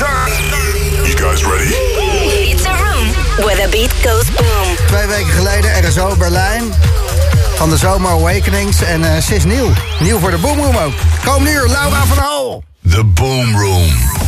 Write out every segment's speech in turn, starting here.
You guys ready? It's a room where the beat goes boom. Twee weken geleden RSO Berlijn. Van de Zomer Awakenings. En uh, ze is nieuw. Nieuw voor de Boomroom ook. Kom nu, Laura van Hal. The Boom Room.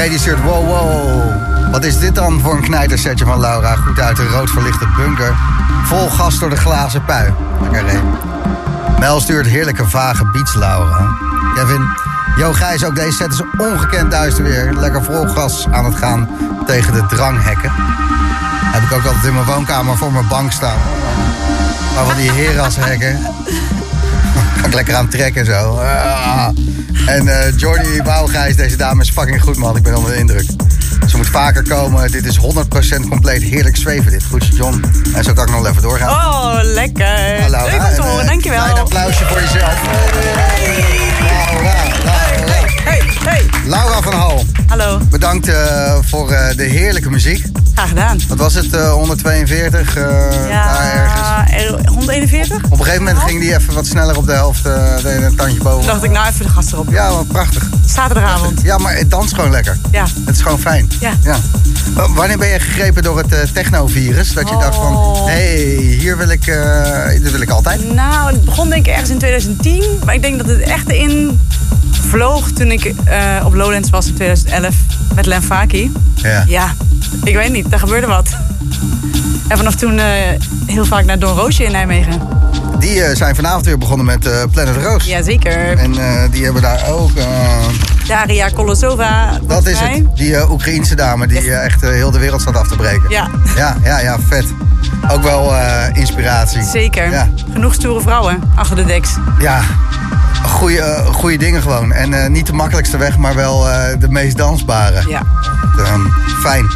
Stuurt, wow, wow. Wat is dit dan voor een knijtersetje van Laura? Goed uit de rood verlichte bunker. Vol gas door de glazen pui. Lekker Ray. Mel stuurt heerlijke vage beats, Laura. Kevin, Yo Gijs, ook deze set is ongekend duister weer. Lekker vol gas aan het gaan tegen de dranghekken. Heb ik ook altijd in mijn woonkamer voor mijn bank staan. Maar van die herashekken. Ga ik lekker aan trekken zo. Ah. En eh Jordi Bouwgijs, deze dame is fucking goed man. Ik ben onder de indruk. Ze moet vaker komen. Dit is 100% compleet heerlijk zweven dit. Goed, John. En zo kan ik nog even doorgaan. Oh, lekker. Hallo, Leuk om te horen, dankjewel. Een applausje voor jezelf. Laura, Laura. Hey, hey. Laura van Hal, Hallo, bedankt eh, voor eh, de heerlijke muziek. Graag gedaan. Wat was het, eh, 142? eh, daar ergens. Ja, er- 141? Op een gegeven moment ging die even wat sneller op de helft. eh deed een tandje boven. Toen dacht ik, nou even de gast erop. Ja, wat prachtig. Zaterdagavond. Ja, maar het danst gewoon lekker. Ja. Het is gewoon fijn. Ja. Wanneer ben je gegrepen door het eh, technovirus? Dat je dacht van, Oh. hé, hey, hier wil ik, eh, dit wil ik altijd. Nou, het begon denk ik ergens in 2010. Maar ik denk dat het echt in vloog toen ik eh, op Lowlands was in 2011 met Len Faki. Ja. Ja, ik weet niet, daar gebeurde wat. En vanaf toen eh, heel vaak naar Don Roosje in Nijmegen. Die eh, zijn vanavond weer begonnen met Planet Roos. Jazeker. En die hebben daar ook... Daria Kolosova. dat is het. Die Oekraïense dame die echt heel de wereld staat af te breken. Ja, Ja, ja, ja, vet. Ook wel inspiratie. zeker. Ja, Genoeg stoere vrouwen achter de deks. ja. Goeie, eh, goeie dingen gewoon. En eh, niet de makkelijkste weg, maar wel eh, de meest dansbare. Ja. Ehm, fijn.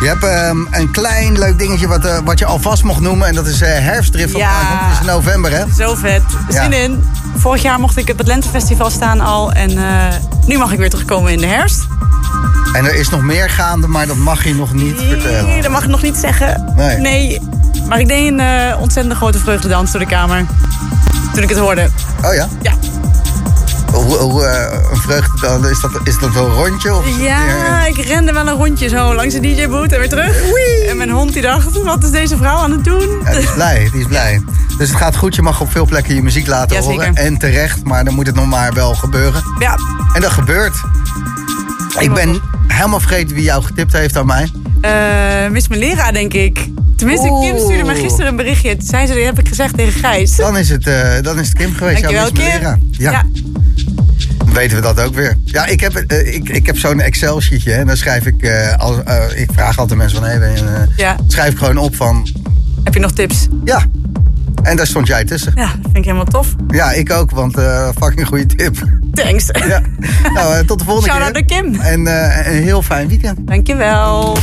Je hebt ehm, een klein leuk dingetje wat, eh, wat je alvast mocht noemen. En dat is herfstdrift. Ja. Ja. Het is november, hè? Zo vet. Ja. Zin in. Vorig jaar mocht ik op het Lentefestival staan al. En nu mag ik weer terugkomen in de herfst. En er is nog meer gaande, maar dat mag je nog niet vertellen. Nee, dat mag ik nog niet zeggen. Nee. Maar ik deed een ontzettend grote vreugdedans door de kamer. Toen ik het hoorde. Oh ja? Ja. Hoe, hoe, eh, een vreugde dan? Is dat, is dat wel een rondje? Of Ja, ik rende wel een rondje zo langs de DJ-boot en weer terug. En mijn hond die dacht, wat is deze vrouw aan het doen? Ja, die is blij, die is blij. Dus het gaat goed, je mag op veel plekken je muziek laten Ja, horen. En terecht, maar dan moet het nog maar wel gebeuren. Ja, En dat gebeurt. Ik ben helemaal vergeten wie jou getipt heeft aan mij. eh Miss Melera denk ik. Tenminste, Kim stuurde me gisteren een berichtje. Toen zei ze, dat heb ik gezegd tegen Gijs. Dan is het, eh, dan is het Kim geweest. Dankjewel, ja, Kim. Ja, dan weten we dat ook weer. Ja, ik heb, eh, ik, ik heb zo'n Excel-sheetje. En dan schrijf ik, eh, als, eh, ik vraag altijd mensen van... Hey, ben Ja. schrijf ik gewoon op van, Heb je nog tips? ja. En daar stond jij tussen. Ja, vind ik helemaal tof. Ja, ik ook, want fucking goede tip. Thanks. Ja. Nou, tot de volgende Shout-out keer. naar Kim. En een heel fijn weekend. Dankjewel.